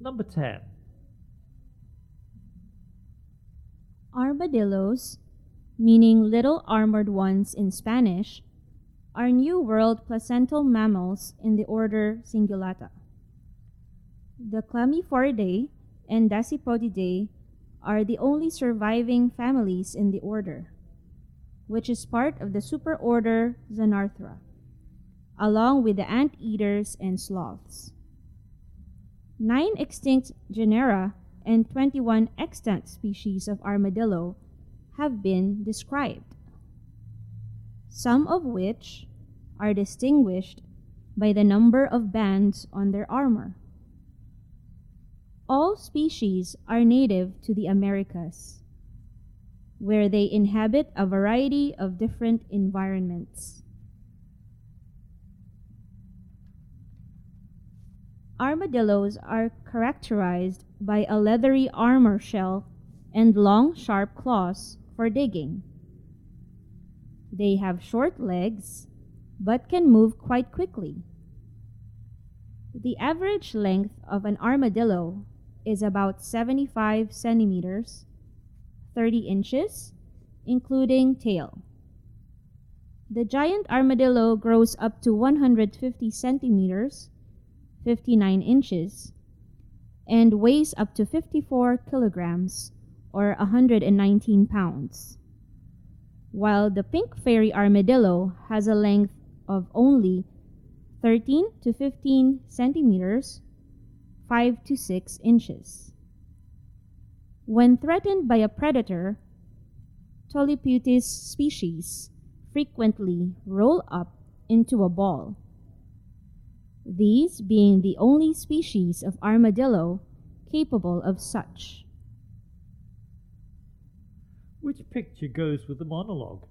Number 10. Armadillos, meaning little armored ones in Spanish, are New World placental mammals in the order Cingulata. The Chlamyphoridae and Dasypodidae are the only surviving families in the order, which is part of the superorder Xenarthra, along with the anteaters and sloths. Nine extinct genera and 21 extant species of armadillo have been described, some of which are distinguished by the number of bands on their armor. All species are native to the Americas, where they inhabit a variety of different environments. Armadillos are characterized by a leathery armor shell and long, sharp claws for digging. They have short legs but can move quite quickly. The average length of an armadillo is about 75 centimeters, 30 inches, including tail. The giant armadillo grows up to 150 centimeters, 59 inches, and weighs up to 54 kilograms, or 119 pounds. While the pink fairy armadillo has a length of only 13 to 15 centimeters, 5 to 6 inches. When threatened by a predator, Tolypeutes species frequently roll up into a ball. These being the only species of armadillo capable of such. Which picture goes with the monologue?